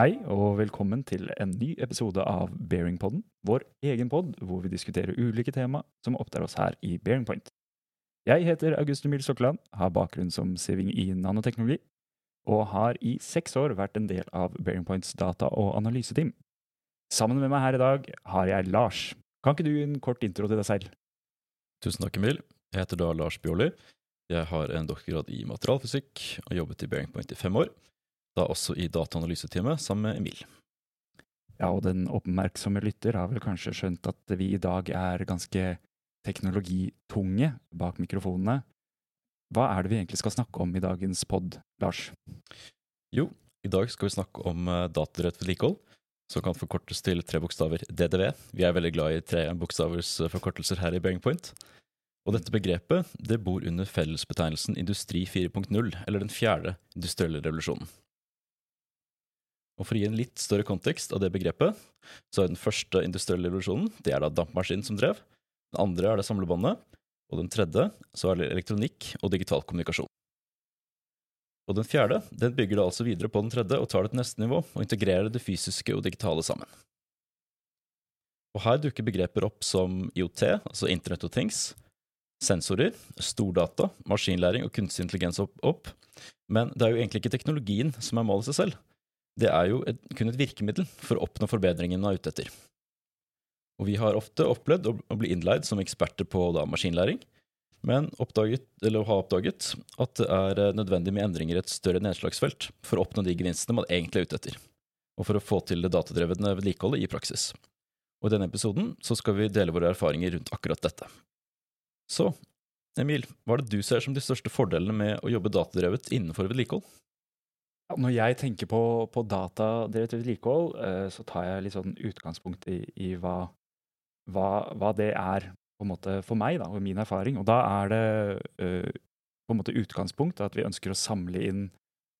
Hei og velkommen til en ny episode av Bearingpodden, vår egen pod hvor vi diskuterer ulike tema som opptar oss her i Bearingpoint. Jeg heter August Emil Sokkeland, har bakgrunn som siving i nanoteknologi, og har i seks år vært en del av Bearingpoints data- og analyseteam. Sammen med meg her i dag har jeg Lars. Kan ikke du gi en kort intro til deg selv? Tusen takk, Emil. Jeg heter da Lars Bjåli. Jeg har en doktorgrad i materialfysikk og jobbet i Bearingpoint i fem år, da også i dataanalyseteamet sammen med Emil. Ja, og den oppmerksomme lytter har vel kanskje skjønt at vi i dag er ganske teknologitunge bak mikrofonene. Hva er det vi egentlig skal snakke om i dagens pod, Lars? Jo, i dag skal vi snakke om eh, datadrevet vedlikehold, som kan forkortes til tre bokstaver DDV. Vi er veldig glad i tre bokstavers eh, forkortelser her i Bearing Point. Og dette begrepet det bor under fellesbetegnelsen Industri 4.0, eller den fjerde industrielle revolusjonen. Og For å gi en litt større kontekst av det begrepet, så er den første industrielle revolusjonen det er da dampmaskinen som drev, den andre er det samlebåndet, og den tredje så er det elektronikk og digital kommunikasjon. Og den fjerde den bygger da altså videre på den tredje og tar det til neste nivå og integrerer det fysiske og digitale sammen. Og Her dukker begreper opp som IOT, altså Internet of Things, sensorer, stordata, maskinlæring og kunstig intelligens opp, opp, men det er jo egentlig ikke teknologien som er målet seg selv. Det er jo et, kun et virkemiddel for å oppnå forbedringen man er ute etter. Og vi har ofte opplevd å bli innleid som eksperter på da, maskinlæring, men oppdaget, har oppdaget at det er eh, nødvendig med endringer i et større nedslagsfelt for å oppnå de gevinstene man egentlig er ute etter, og for å få til det datadrevne vedlikeholdet i praksis. Og I denne episoden skal vi dele våre erfaringer rundt akkurat dette. Så, Emil, hva er det du ser som de største fordelene med å jobbe datadrevet innenfor vedlikehold? Når jeg tenker på, på datadrevet vedlikehold, eh, så tar jeg litt sånn utgangspunkt i, i hva, hva, hva, det er på en måte for meg da, og min erfaring. Og da er det uh, på en måte utgangspunkt at vi ønsker å samle inn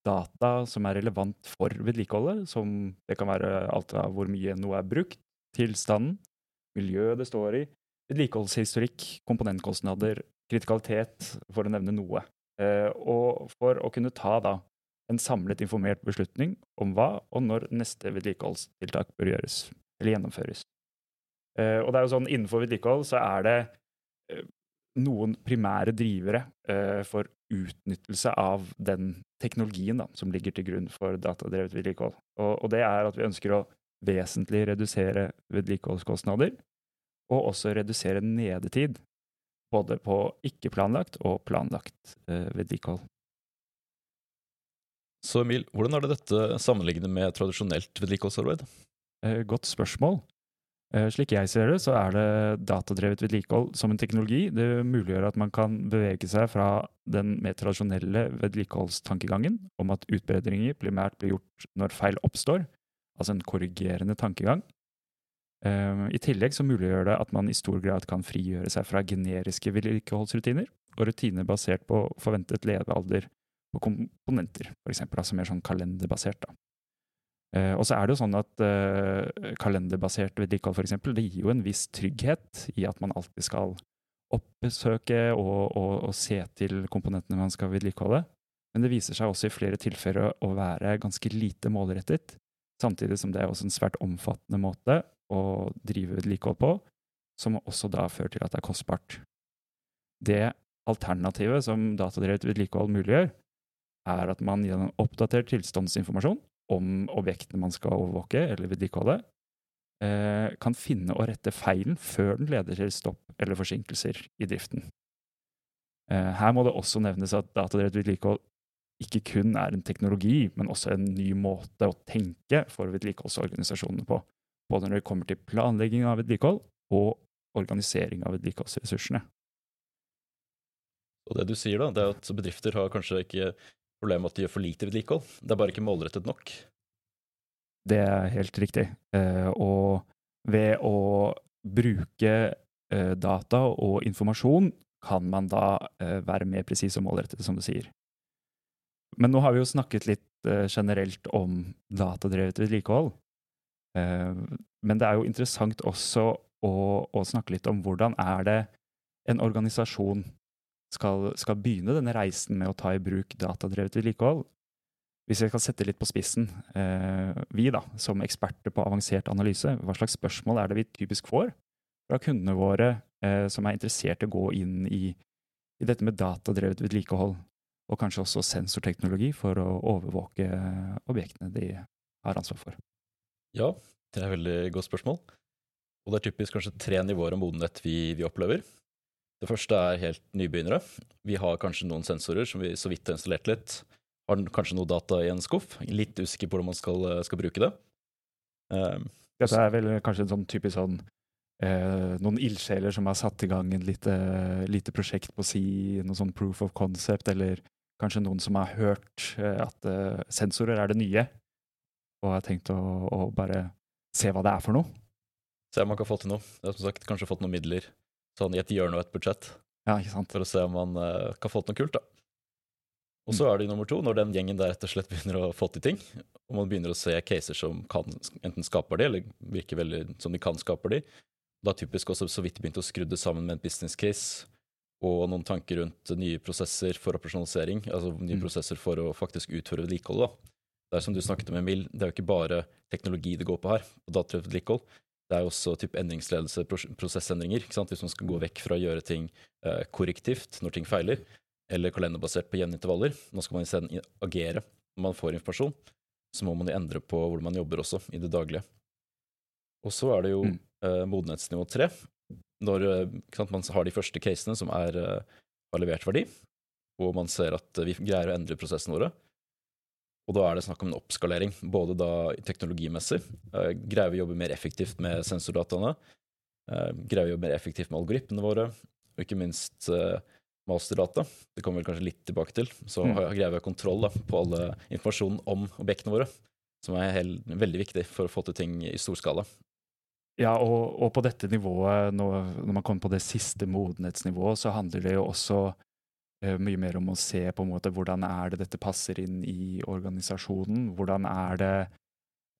data som er relevant for vedlikeholdet. Som det kan være alt av hvor mye noe er brukt, tilstanden, miljøet det står i, vedlikeholdshistorikk, komponentkostnader, kritikalitet, for å nevne noe. Uh, og for å kunne ta da en samlet informert beslutning om hva og når neste vedlikeholdstiltak bør gjøres eller gjennomføres. Uh, og det er jo sånn, Innenfor vedlikehold så er det uh, noen primære drivere uh, for utnyttelse av den teknologien da, som ligger til grunn for datadrevet vedlikehold. Og, og, det er at vi ønsker å vesentlig redusere vedlikeholdskostnader, og også redusere nedetid, både på ikke-planlagt og planlagt vedlikehold. Så Emil, hvordan er det dette sammenliggende med tradisjonelt vedlikeholdsarbeid? Godt spørsmål. Eh, slik jeg ser det, så er det datadrevet vedlikehold som en teknologi. Det muliggjør at man kan bevege seg fra den mer tradisjonelle vedlikeholdstankegangen om at utbedringer primært blir gjort når feil oppstår, altså en korrigerende tankegang. Eh, I tillegg så muliggjør det at man i stor grad kan frigjøre seg fra generiske vedlikeholdsrutiner og rutiner basert på forventet levealder på komponenter, f.eks. Altså mer sånn kalenderbasert. da. Uh, og så er det jo sånn at uh, kalenderbasert vedlikehold for eksempel, det gir jo en viss trygghet i at man alltid skal oppsøke og, og, og, se til komponentene man skal vedlikeholde. Men det viser seg også i flere tilfeller å være ganske lite målrettet, samtidig som det er også en svært omfattende måte å drive vedlikehold på, som også da fører til at det er kostbart. Det alternativet som datadrevet vedlikehold muliggjør, er at man gjennom oppdatert tilstandsinformasjon om objektene man skal overvåke eller vedlikeholde, eh, kan finne og rette feilen før den leder til stopp eller forsinkelser i driften. Eh, her må det også nevnes at datadrevet vedlikehold ikke kun er en teknologi, men også en ny måte å tenke for vedlikeholdsorganisasjonene på, både når det kommer til planlegging av vedlikehold og organisering av vedlikeholdsressursene. Og det du sier, da, det er at bedrifter har kanskje ikke Problemet er at de gjør for lite vedlikehold. Det er bare ikke målrettet nok. Det er helt riktig. Eh, og ved å bruke eh, data og informasjon kan man da eh, være mer presis og målrettet, som du sier. Men nå har vi jo snakket litt generelt om datadrevet vedlikehold. Men det er jo interessant også å, å snakke litt om hvordan er det en organisasjon skal, skal, begynne denne reisen med å ta i bruk datadrevet vedlikehold. hvis jeg kan sette litt på spissen, eh, vi da, som eksperter på avansert analyse, hva slags spørsmål er det vi typisk får fra kundene våre eh, som er interessert i å gå inn i, i dette med datadrevet vedlikehold, og kanskje også sensorteknologi for å overvåke objektene de har ansvar for? Ja, det er et veldig godt spørsmål. Og det er typisk kanskje tre nivåer av modenhet vi, vi opplever. Det første er helt nybegynnere. Vi har kanskje noen sensorer som vi så vidt har installert litt. Har kanskje noe data i en skuff. Litt usikker på hvordan man skal, skal bruke det. Um, Dette er vel kanskje en sånn typisk sånn eh, Noen ildsjeler som har satt i gang en lite, lite prosjekt på si noe sånn proof of concept, eller kanskje noen som har hørt eh, at eh, sensorer er det nye, og har tenkt å, å, bare se hva det er for noe. Se om man kan få til noe. Jeg har som sagt kanskje fått noen midler sånn i et hjørne og et budsjett. Ja, ikke sant. For å se om man uh, kan få til noe kult, da. Og så mm. er det nummer to, når den gjengen der rett og slett begynner å få til ting, og man begynner å se caser som kan, enten skaper de, eller virker veldig som de kan skape de. Da er typisk også så vidt begynt å skru det sammen med en business case og noen tanker rundt nye prosesser for operasjonalisering, altså nye mm. prosesser for å faktisk utføre vedlikeholdet. Det er som du snakket om, Emil, det er jo ikke bare teknologi det går på her, på datadrevet vedlikehold. Det er også typ endringsledelse, prosessendringer. Hvis man skal gå vekk fra å gjøre ting eh, korrektivt når ting feiler, eller kalenderbasert på jevne intervaller. Nå skal man isteden agere når man får informasjon. Så må man jo endre på hvordan man jobber også, i det daglige. Og så er det jo mm. eh, modenhetsnivå tre, når eh, sant, man har de første casene som er, eh, har levert verdi, og man ser at vi greier å endre prosessene våre. Og da er det snakk om en oppskalering, både da teknologimessig. Eh, greier vi å jobbe mer effektivt med sensordataene? Eh, greier vi å jobbe mer effektivt med algoritmene våre? Og ikke minst eh, masterdata. Det kommer vi kanskje litt tilbake til. Så mm. greier vi å ha kontroll da, på alle informasjonen om objektene våre, som er helt, veldig viktig for å få til ting i stor skala. Ja, og, og på dette nivået, når, når man kommer på det siste modenhetsnivået, så handler det jo også mye mer om å se på en måte hvordan er det dette passer inn i organisasjonen. Hvordan er det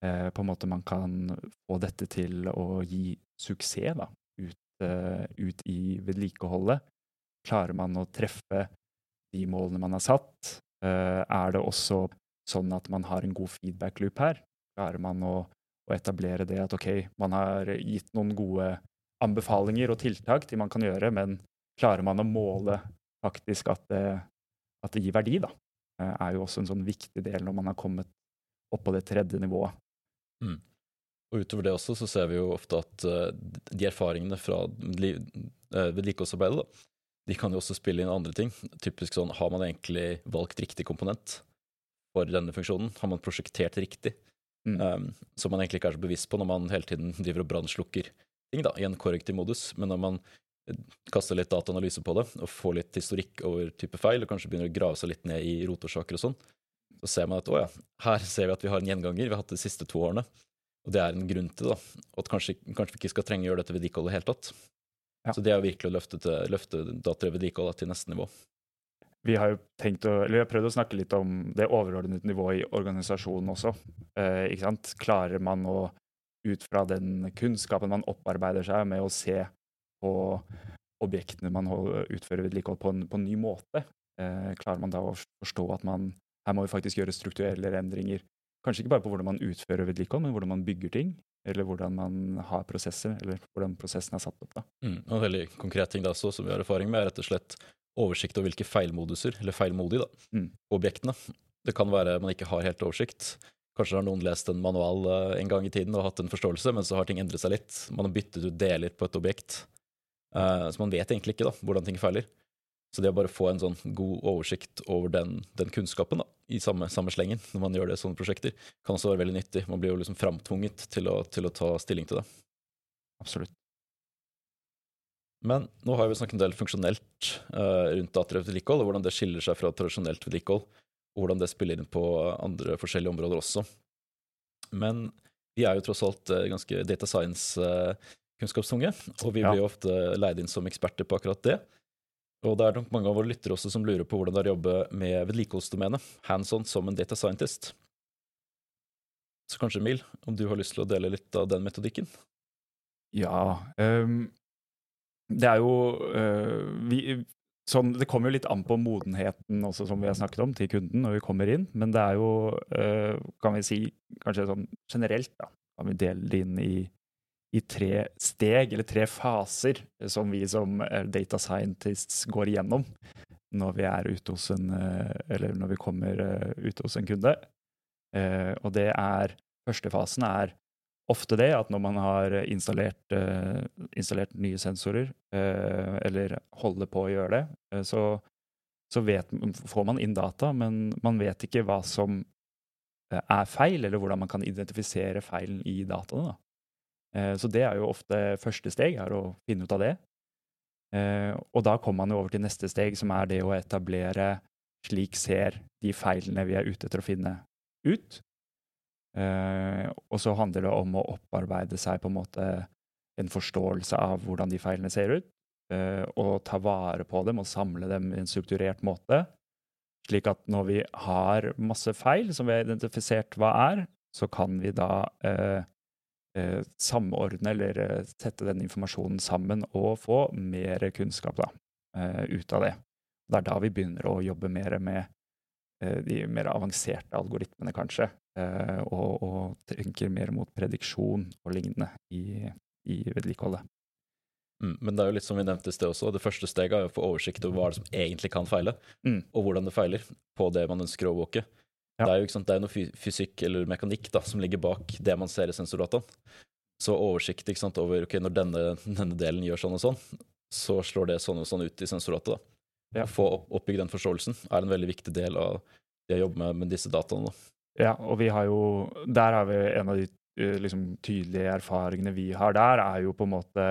eh, på en måte man kan få dette til å gi suksess da, ut, eh, ut i vedlikeholdet. Klarer man å treffe de målene man har satt? Eh, er det også sånn at man har en god feedback loop her? Klarer man å, å etablere det at ok, man har gitt noen gode anbefalinger og tiltak til man kan gjøre, men klarer man å måle faktisk at det, at det gir verdi, da, eh, er jo også en sånn viktig del når man har kommet opp på det tredje nivået. Mm. Og utover det også så ser vi jo ofte at uh, de erfaringene fra vedlikeholdsarbeidet, de kan jo også spille inn andre ting. Typisk sånn, har man egentlig valgt riktig komponent for denne funksjonen? Har man prosjektert riktig? Mm. Um, som man egentlig ikke er så bevisst på når man hele tiden driver og brannslukker ting da, i en korrektiv modus. Men når man kaste litt dataanalyse på det og få litt historikk over type feil, og kanskje begynner å grave seg litt ned i rotårsaker og sånn, så ser man at å ja, her ser vi at vi har en gjenganger vi har hatt de siste to årene. Og det er en grunn til det, da. Og at kanskje, kanskje vi ikke skal trenge å gjøre dette vedlikeholdet i det hele tatt. Ja. Så det er jo virkelig å løfte, til, løfte datadrevet til neste nivå. Vi har jo tenkt å, eller vi har prøvd å snakke litt om det overordnede nivået i organisasjonen også. Eh, ikke sant? Klarer man å, ut fra den kunnskapen man opparbeider seg med å se på objektene man utfører vedlikehold på en, på en ny måte. Eh, klarer man da å forstå at man her må vi faktisk gjøre strukturelle endringer? Kanskje ikke bare på hvordan man utfører vedlikehold, men hvordan man bygger ting. Eller hvordan man har prosesser, eller hvordan prosessen er satt opp. da. Mm, og En veldig konkret ting da, så, som vi har erfaring med, er rett og slett oversikt over hvilke feilmoduser, eller feilmodige, da, mm. objektene. Det kan være man ikke har helt oversikt. Kanskje har noen lest en manual uh, en gang i tiden og hatt en forståelse, men så har ting endret seg litt. Man har byttet ut deler på et objekt. Uh, så man vet egentlig ikke da, hvordan ting feiler. Så det å bare få en sånn god oversikt over den, den kunnskapen da, i samme, samme, slengen når man gjør det i sånne prosjekter, kan også være veldig nyttig. Man blir jo liksom framtvunget til å, til å ta stilling til det. Absolutt. Men nå har vi snakket en del funksjonelt uh, rundt datadrevet vedlikehold, og hvordan det skiller seg fra tradisjonelt vedlikehold, og hvordan det spiller inn på andre forskjellige områder også. Men vi er jo tross alt uh, ganske data science uh, kunnskapstunge, og vi blir jo ofte leid inn som eksperter på akkurat det. Og det er nok mange av våre lyttere også som lurer på hvordan det er å jobbe med vedlikeholdsdomenet, hands on som en data scientist. Så kanskje, Emil, om du har lyst til å dele litt av den metodikken? Ja um, Det er jo uh, vi, sånn, Det kommer jo litt an på modenheten også, som vi har snakket om, til kunden når vi kommer inn. Men det er jo, uh, kan vi si, kanskje sånn generelt, da, kan vi dele det inn i, i tre steg, eller tre faser, som vi som eh, data scientists går igjennom når vi er ute hos en eh, Eller når vi kommer ute hos en kunde. Og det er Første fasen er ofte det at når man har installert, installert nye sensorer, eller holder på å gjøre det, så, så vet, får man inn data, men man vet ikke hva som er feil, eller hvordan man kan identifisere feilen i dataene. Så det er jo ofte første steg, er å finne ut av det. Og da kommer man jo over til neste steg, som er det å etablere slik ser de feilene vi er ute etter å finne ut. Uh, og så handler det om å opparbeide seg på en måte en forståelse av hvordan de feilene ser ut, og ta vare på dem og samle dem i en strukturert måte. Slik at når vi har masse feil som vi har identifisert hva er, så kan vi da uh, samordne eller sette den informasjonen sammen og få mer kunnskap da, ut av det. Det er da vi begynner å jobbe mer med de mer avanserte algoritmene, kanskje. Eh, og, og tenker mer mot prediksjon og lignende i, i vedlikeholdet. Mm, men det er jo litt som vi nevnte i sted også, det første steget er å få oversikt over hva det som egentlig kan feile, mm. og hvordan det feiler på det man ønsker å overvåke. Ja. Det er jo sant, det er noe fysikk eller mekanikk da, som ligger bak det man ser i sensordataen. Så oversikt sant, over ok, når denne, denne, delen gjør sånn og sånn, så slår det sånn og sånn ut i sensordata. Ja. Å få opp, oppbygd den forståelsen er en veldig viktig del av det å jobbe med, med disse dataene. Da. Ja, og vi har jo Der har vi en av de eh, liksom, tydelige erfaringene vi har der, er jo på en måte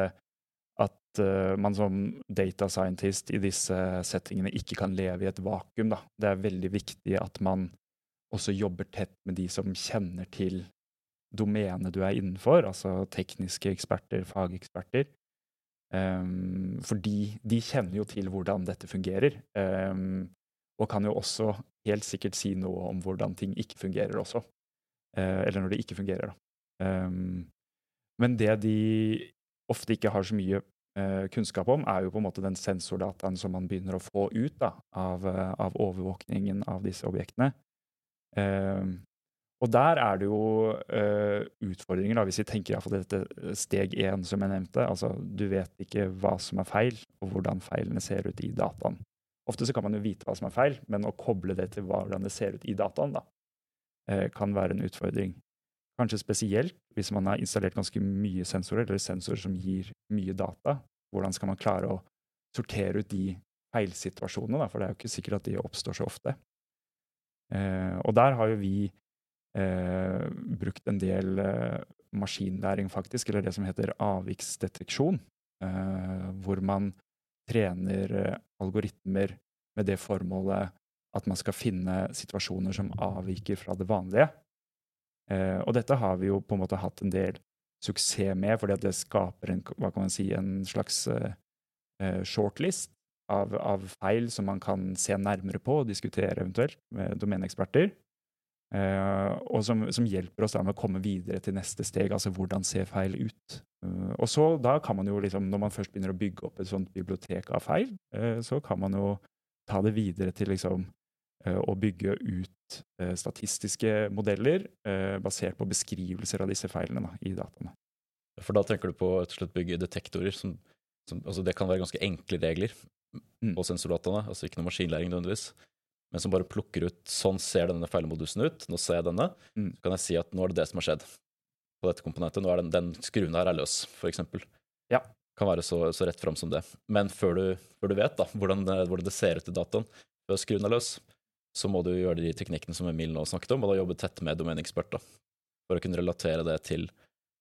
at uh, man som data scientist i disse settingene ikke kan leve i et vakuum. Da. Det er veldig viktig at man også jobber tett med de som kjenner til domenet du er innenfor, altså tekniske eksperter, fageksperter. Um, fordi de kjenner jo til hvordan dette fungerer. Um, og kan jo også helt sikkert si noe om hvordan ting ikke fungerer også. Uh, eller når det ikke fungerer, da. Um, men det de ofte ikke har så mye uh, kunnskap om, er jo på en måte den sensordataen som man begynner å få ut da, av, uh, av overvåkningen av disse objektene. Um, og der er det jo uh, utfordringer, da, hvis vi tenker iallfall dette steg én som jeg nevnte. Altså, du vet ikke hva som er feil, og hvordan feilene ser ut i dataen. Ofte så kan man jo vite hva som er feil, men å koble det til hvordan det ser ut i dataen, da, eh, kan være en utfordring. Kanskje spesielt hvis man har installert ganske mye sensorer, eller sensorer som gir mye data. Hvordan skal man klare å sortere ut de feilsituasjonene, da? for det er jo ikke sikkert at de oppstår så ofte. Eh, og der har jo vi eh, brukt en del eh, maskinlæring, faktisk, eller det som heter avviksdeteksjon, hvor man trener algoritmer med det formålet at man skal finne situasjoner som avviker fra det vanlige. Og dette har vi jo på en måte hatt en del suksess med, fordi det skaper en, si, en slags shortlist av, av, feil som man kan se nærmere på og diskutere eventuelt med domeneeksperter. Uh, og som, som, hjelper oss da med å komme videre til neste steg, altså hvordan ser feil ut. Uh, og så da kan man jo liksom, Når man først begynner å bygge opp et sånt bibliotek av feil, uh, så kan man jo ta det videre til liksom å bygge ut statistiske modeller basert på beskrivelser av disse feilene da, i dataene. For da tenker du på å bygge detektorer som, som altså Det kan være ganske enkle regler mm. på sensordataene, altså ikke noe maskinlæring nødvendigvis men som bare plukker ut sånn ser denne feilmodusen ut, nå ser jeg denne, mm. så kan jeg si at nå er det det som har skjedd på dette komponentet. Nå er den, den skruen her er løs, for eksempel. Ja. Kan være så, så rett fram som det. Men før du, før du vet da, hvordan det, hvordan det, ser ut i dataen, før skruen er løs, så må du gjøre de teknikkene som Emil nå snakket om, og da jobbe tett med domeneksperter for å kunne relatere det til,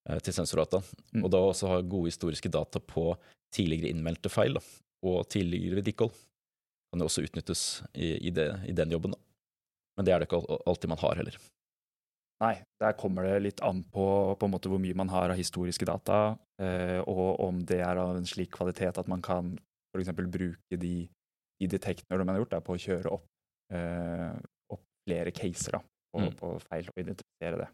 eh, til sensordata. Mm. Og da også ha gode historiske data på tidligere innmeldte feil da, og tidligere vedlikehold kan det også utnyttes i, i, det, i den jobben. Da. Men det er det ikke alltid man har heller. Nei, der kommer det litt an på, på en måte hvor mye man har av historiske data, eh, og om det er av en slik kvalitet at man kan f.eks. bruke de, de detektorene man har gjort, da, på å kjøre opp, eh, opp flere caser da, på, mm. på, feil og identifisere det.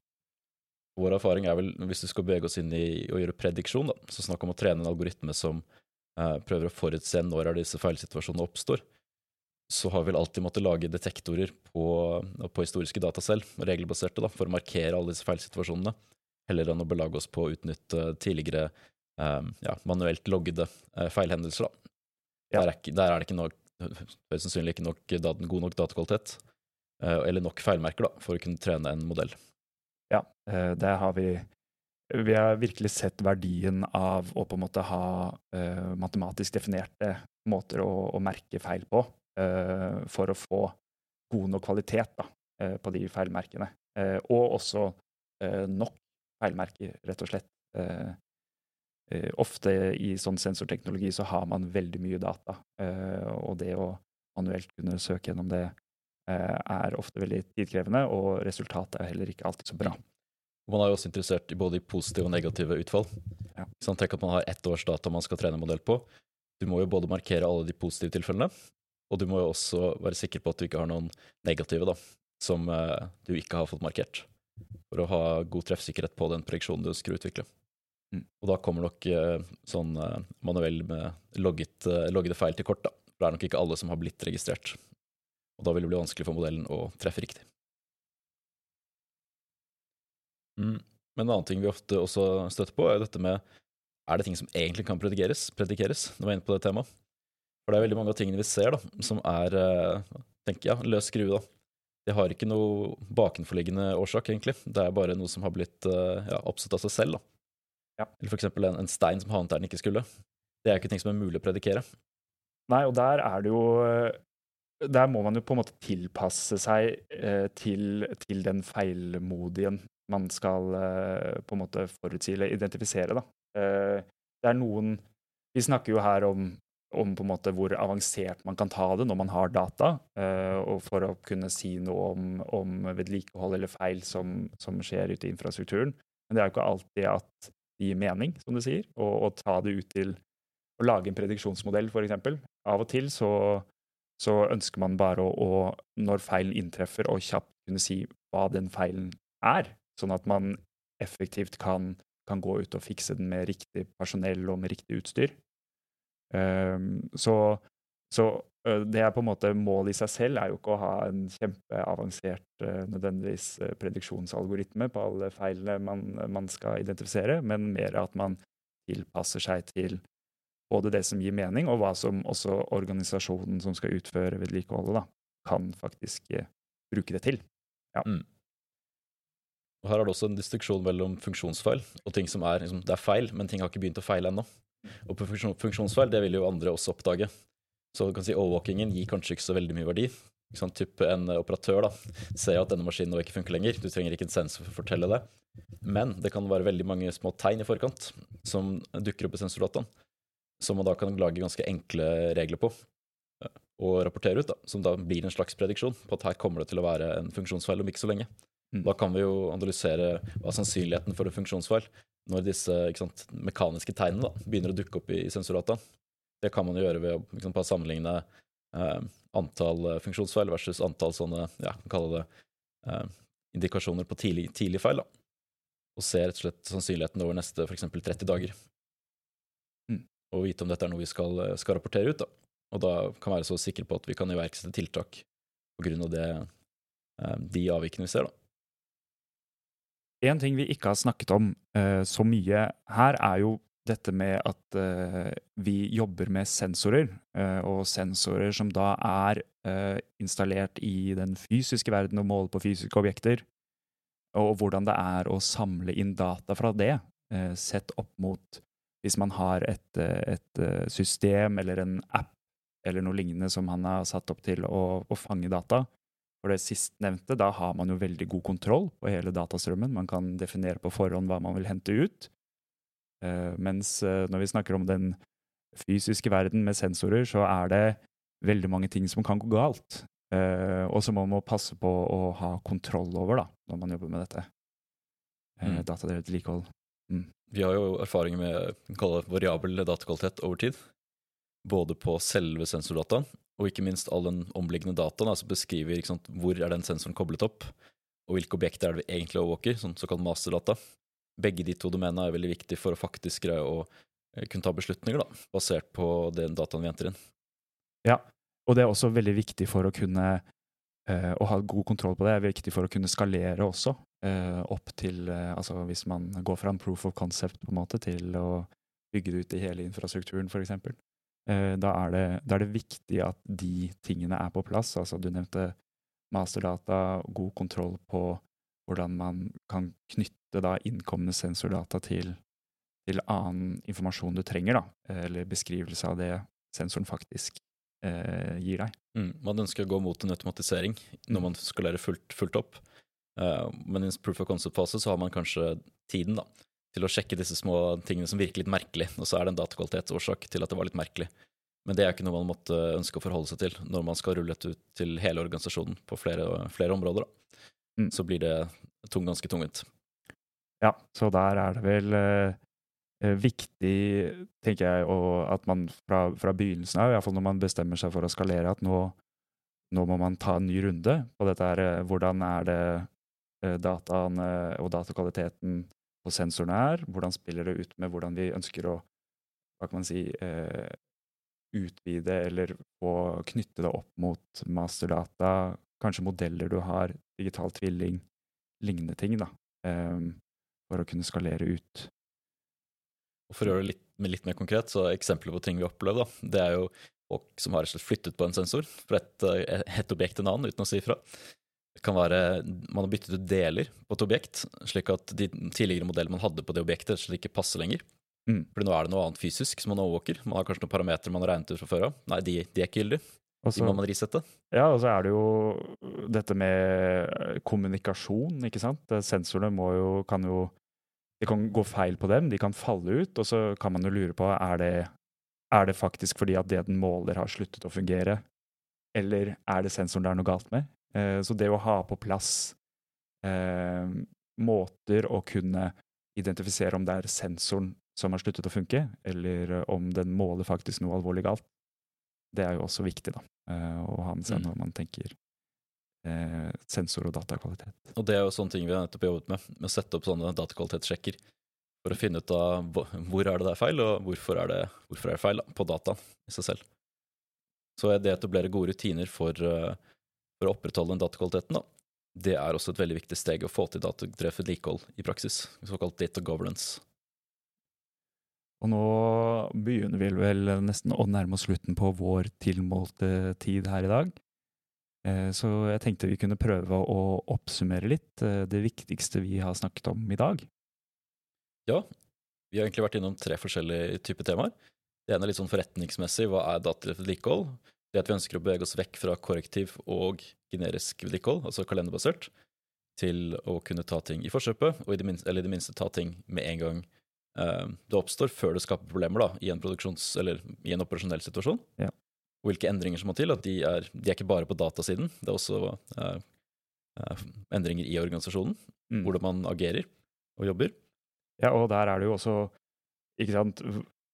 Vår erfaring er vel, hvis du skal bevege oss inn i å gjøre prediksjon, da, så snakk om å trene en algoritme som prøver å forutse når er disse feilsituasjonene oppstår, så har vi vel alltid måttet lage detektorer på, på historiske data selv, regelbaserte, da, for å markere alle disse feilsituasjonene, heller enn å belage oss på å utnytte tidligere eh, ja, manuelt loggede eh, feilhendelser. Da. Ja. Der, er ikke, der, er det ikke nok, høyst sannsynlig ikke nok, god nok datakvalitet, eh, eller nok feilmerker, da, for å kunne trene en modell. Ja, eh, det har vi Vi har virkelig sett verdien av å på en måte ha uh, matematisk definerte måter å, å merke feil på, uh, for å få god nok kvalitet da, uh, på de feilmerkene. Og også nok feilmerker, rett og slett. Ofte i sånn sensorteknologi så har man veldig mye data, og det å manuelt kunne søke gjennom det er ofte veldig tidkrevende, og resultatet er heller ikke alltid så bra. Man er jo også interessert i både positive og negative utfall. Ja. Sånn, tenk at man har ett års data man skal trene en modell på. Du må jo både markere alle de positive tilfellene, og du må jo også være sikker på at du ikke har noen negative da, som eh, du ikke har fått markert, for å ha god treffsikkerhet på den prediksjonen du ønsker å utvikle. Mm. Og da kommer nok eh, sånn eh, manuell med logget, eh, loggede feil til kort, da. For det er nok ikke alle som har blitt registrert. Og da vil det bli vanskelig for modellen å treffe riktig. Mm. Men en annen ting vi ofte også støtter på, er dette med er det ting som egentlig kan predikeres, predikeres når vi er inne på det temaet. For det er veldig mange av tingene vi ser da, som er eh, tenker jeg, løs skrue. da. Det har ikke noe bakenforliggende årsak, egentlig. Det er bare noe som har blitt eh, ja, oppstått av seg selv. da. Ja. Eller for eksempel en, en stein som havnet der den ikke skulle. Det er ikke ting som er mulig å predikere. Nei, og der er det jo Der må man jo på en måte tilpasse seg eh, til, til den feilmodien man skal eh, på en måte forutsi eller identifisere, da. Eh, det er noen Vi snakker jo her om, om på en måte hvor avansert man kan ta det når man har data, eh, og for å kunne si noe om, om vedlikehold eller feil som, som skjer ute i infrastrukturen. Men det er jo ikke alltid at det gir mening, som du sier, å, ta det ut til å lage en prediksjonsmodell, f.eks. Av og til så, så ønsker man bare å, å, når feilen inntreffer, å kjapt kunne si hva den feilen er, sånn at man effektivt kan, kan gå ut og fikse den med riktig personell og med riktig utstyr. Um, så så det er på en måte målet i seg selv er jo ikke å ha en kjempeavansert nødvendigvis prediksjonsalgoritme på alle feilene man, man skal identifisere, men mer at man tilpasser seg til både det som gir mening, og hva som også organisasjonen som skal utføre vedlikeholdet, da, kan faktisk eh, bruke det til. Og Her er det også en distriksjon mellom funksjonsfeil og ting som er, liksom, det er feil, men ting har ikke begynt å feile ennå. Og funksjonsfeil det vil jo andre også oppdage. Så du kan si overvåkingen gir kanskje ikke så veldig mye verdi. Ikke sant? Typ en operatør da, ser at denne maskinen nå ikke funker lenger. Du trenger ikke en sensor for å fortelle det. Men det kan være veldig mange små tegn i forkant som dukker opp i sensordataen, som man da kan lage ganske enkle regler på eh, og rapportere ut, da, som da blir en slags prediksjon på at her kommer det til å være en funksjonsfeil om ikke så lenge. Mm. Da kan vi jo analysere hva sannsynligheten for en funksjonsfeil når disse sant, mekaniske tegnene da, begynner å dukke opp i, i sensordataen. Det kan man jo gjøre ved å liksom, sammenligne eh, antall eh, funksjonsfeil versus antall sånne, ja, kan kalle det eh, indikasjoner på tidlig, tidlig feil, da. Og se rett og slett sannsynligheten over neste f.eks. 30 dager. Mm. Og vite om dette er noe vi skal, eh, skal rapportere ut, da. Og da kan være så sikre på at vi kan iverksette tiltak på grunn av det, eh, de avvikene vi ser, da. En ting vi ikke har snakket om uh, så mye her, er jo dette med at uh, vi jobber med sensorer, uh, og sensorer som da er installert i den fysiske verden og måler på fysiske objekter, og hvordan det er å samle inn data fra det, sett opp mot hvis man har et, et system eller en app eller noe lignende som han har satt opp til å, å fange data. For det sistnevnte, da har man jo veldig god kontroll på hele datastrømmen. Man kan definere på forhånd hva man vil hente ut. Eh, mens eh, når vi snakker om den fysiske verden med sensorer, så er det veldig mange ting som kan gå galt. Eh, og som man må passe på å ha kontroll over da, når man jobber med dette. Mm. Datadrevet vedlikehold. Vi har jo erfaring med variabel datakvalitet over tid. Både på selve sensordataen, og ikke minst all den omliggende dataen, som beskriver sant, hvor er den sensoren koblet opp, og hvilke objekter er det vi egentlig overvåker, sånn såkalt masterdata. Begge de to domenene er veldig viktige for å faktisk greie å eh, kunne ta beslutninger, da, basert på den dataen vi henter inn. Ja, og det er også veldig viktig for å kunne eh, å ha god kontroll på det. er viktig for å kunne skalere også, eh, opp til eh, Altså hvis man går fra en proof of concept på en måte til å bygge det ut i hele infrastrukturen, f.eks. Eh, da, er det, da er det viktig at de tingene er på plass. Altså du nevnte masterdata, god kontroll på hvordan man kan knytte da innkomne sensordata til, til annen informasjon du trenger, da, eller beskrivelse av det sensoren faktisk eh, gir deg. Mm. Man ønsker å gå mot en automatisering når Mm. man skalerer fullt, fullt opp. uh, men i en proof of concept-fase så har man kanskje tiden da, til å sjekke disse små tingene som virker litt merkelig, og så er det en datakvalitetsårsak til at det var litt merkelig. Men det er ikke noe man måtte ønske å forholde seg til når man skal rulle dette ut til hele organisasjonen på flere, flere områder. Mm. Så blir det tung, ganske tungvint. Ja, så der er det vel eh, eh, viktig, tenker jeg, og at man fra, fra begynnelsen av, iallfall når man bestemmer seg for å skalere, at nå, nå må man ta en ny runde på dette her. eh, Hvordan er det eh, dataene og datakvaliteten på sensorene er? Hvordan spiller det ut med hvordan vi ønsker å hva kan man si, eh, utvide eller få knytte det opp mot masterdata, kanskje modeller du har, digital tvilling, lignende ting, da, eh, for å kunne skalere ut. Og for å gjøre det litt, litt mer konkret, så eksempler på ting vi opplever, da, det er jo folk som har flyttet på en sensor fra et, eh, et objekt til en annen uten å si ifra. Kan være man har byttet ut deler på et objekt, slik at de tidligere modellene man hadde på det objektet, slik ikke passer lenger. Mm. Fordi nå er det noe annet fysisk som man overvåker. Man har kanskje noen parametere man har regnet ut fra før av. Nei, de, de er ikke gyldige. Også, De må man risette. Ja, og så er det jo dette med eh, kommunikasjon, ikke sant. Sensorene må jo, kan jo Det kan gå feil på dem, de kan falle ut, og så kan man jo lure på er det, er det faktisk fordi at det den måler, har sluttet å fungere, eller er det sensoren det er noe galt med? Eh, Så det å ha på plass eh, måter å kunne identifisere om det er sensoren som har sluttet å funke, eller eh, om den måler faktisk noe alvorlig galt, det er jo også viktig da, å ha med seg Mm. når man tenker eh, sensor- og datakvalitet. Og det er jo sånne ting vi har nettopp jobbet med, med å sette opp sånne datakvalitetssjekker for å finne ut av hvor er det det er feil, og hvorfor er det, hvorfor er det feil på dataen i seg selv. Så det å etablere gode rutiner for, eh, for å opprettholde den datakvaliteten, da, det er også et veldig viktig steg å få til datadrevet vedlikehold i praksis, såkalt data governance. Og nå begynner vi vel nesten å nærme oss slutten på vår tilmålte tid her i dag. Eh, Så jeg tenkte vi kunne prøve å oppsummere litt eh, det viktigste vi har snakket om i dag. Ja, vi har egentlig vært innom tre forskjellige typer temaer. Det ene er litt sånn forretningsmessig, hva er datadrevet vedlikehold? Det at vi ønsker å bevege oss vekk fra korrektiv og generisk vedlikehold, altså kalenderbasert, til å kunne ta ting i forkjøpet, og i det minste, eller i det minste ta ting med en gang eh, det oppstår, før det skaper problemer da, i en, i en operasjonell situasjon. Ja. Og hvilke endringer som må til. at De er, de er ikke bare på datasiden, det er også eh, eh, endringer i organisasjonen, Mm. hvordan man agerer og jobber. Ja, og der er det jo også ikke sant,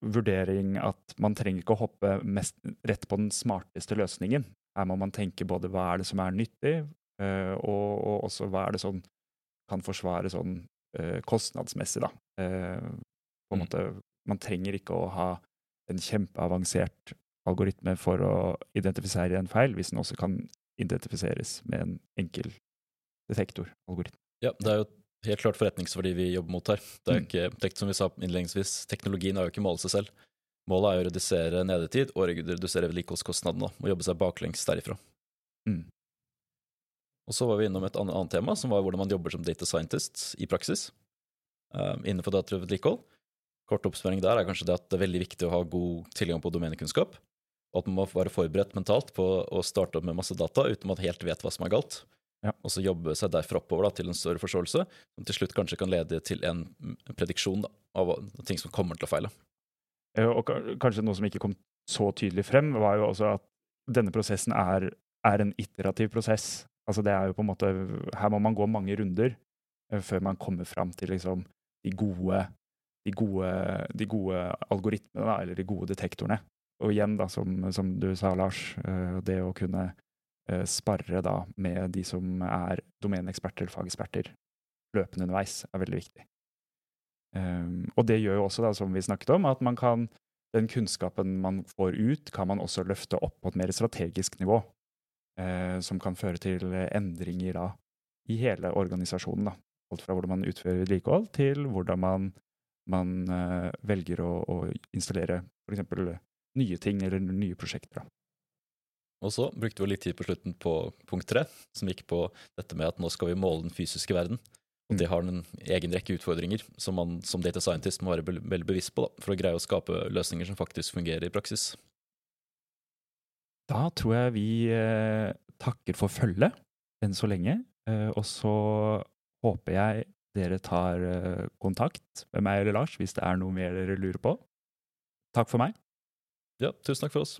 vurdering at man trenger ikke å hoppe mest rett på den smarteste løsningen. Her må man tenke både hva er det som er nyttig, eh, og, og også hva er det som kan forsvare sånn eh, kostnadsmessig, da. Eh, på en Mm. måte, man trenger ikke å ha en kjempeavansert algoritme for å identifisere en feil, hvis den også kan identifiseres med en enkel detektoralgoritme. Ja, det er jo helt klart forretningsverdi vi jobber mot her. Det er jo Mm. ikke, som vi sa innledningsvis, teknologien er jo ikke målet seg selv. Målet er å redusere nedetid og redusere vedlikeholdskostnadene, og jobbe seg baklengs derifra. Mm. Og så var vi innom et annet tema, som var hvordan man jobber som data scientist i praksis Um, innenfor datadrevet vedlikehold. Kort oppsummering der er kanskje det at det er veldig viktig å ha god tilgang på domenekunnskap, og at man må være forberedt mentalt på å starte opp med masse data uten at man helt vet hva som er galt, Ja. og så jobbe seg derfra oppover da, til en større forståelse, som til slutt kanskje kan lede til en prediksjon da, av ting som kommer til å feile. Eh, Og kanskje noe som ikke kom så tydelig frem, var jo også at denne prosessen er, er en iterativ prosess. Altså det er jo på en måte, Her må man gå mange runder eh, før man kommer fram til liksom de gode, de gode, de gode algoritmene, da, eller de gode detektorene. Og igjen, da, som, som du sa, Lars, eh, det å kunne sparre da med de som er domeneeksperter eller fageksperter løpende underveis, er veldig viktig. Um, og det gjør jo også, da, som vi snakket om, at man kan, den kunnskapen man får ut, kan man også løfte opp på et mer strategisk nivå. Uh, som kan føre til endringer da, i hele organisasjonen. Da. Alt fra hvordan man utfører vedlikehold, til hvordan man, man uh, velger å, å installere f.eks. nye ting eller nye prosjekter. Da. Og så brukte vi litt tid på slutten på punkt tre, som gikk på dette med at nå skal vi måle den fysiske verden. Og det har en egen rekke utfordringer som man som data scientist må være veldig bevisst på da, for å greie å skape løsninger som faktisk fungerer i praksis. Da tror jeg vi eh, takker for følget enn så lenge. Eh, og så håper jeg dere tar eh, kontakt med meg eller Lars hvis det er noe mer dere lurer på. Takk for meg. Ja, tusen takk for oss.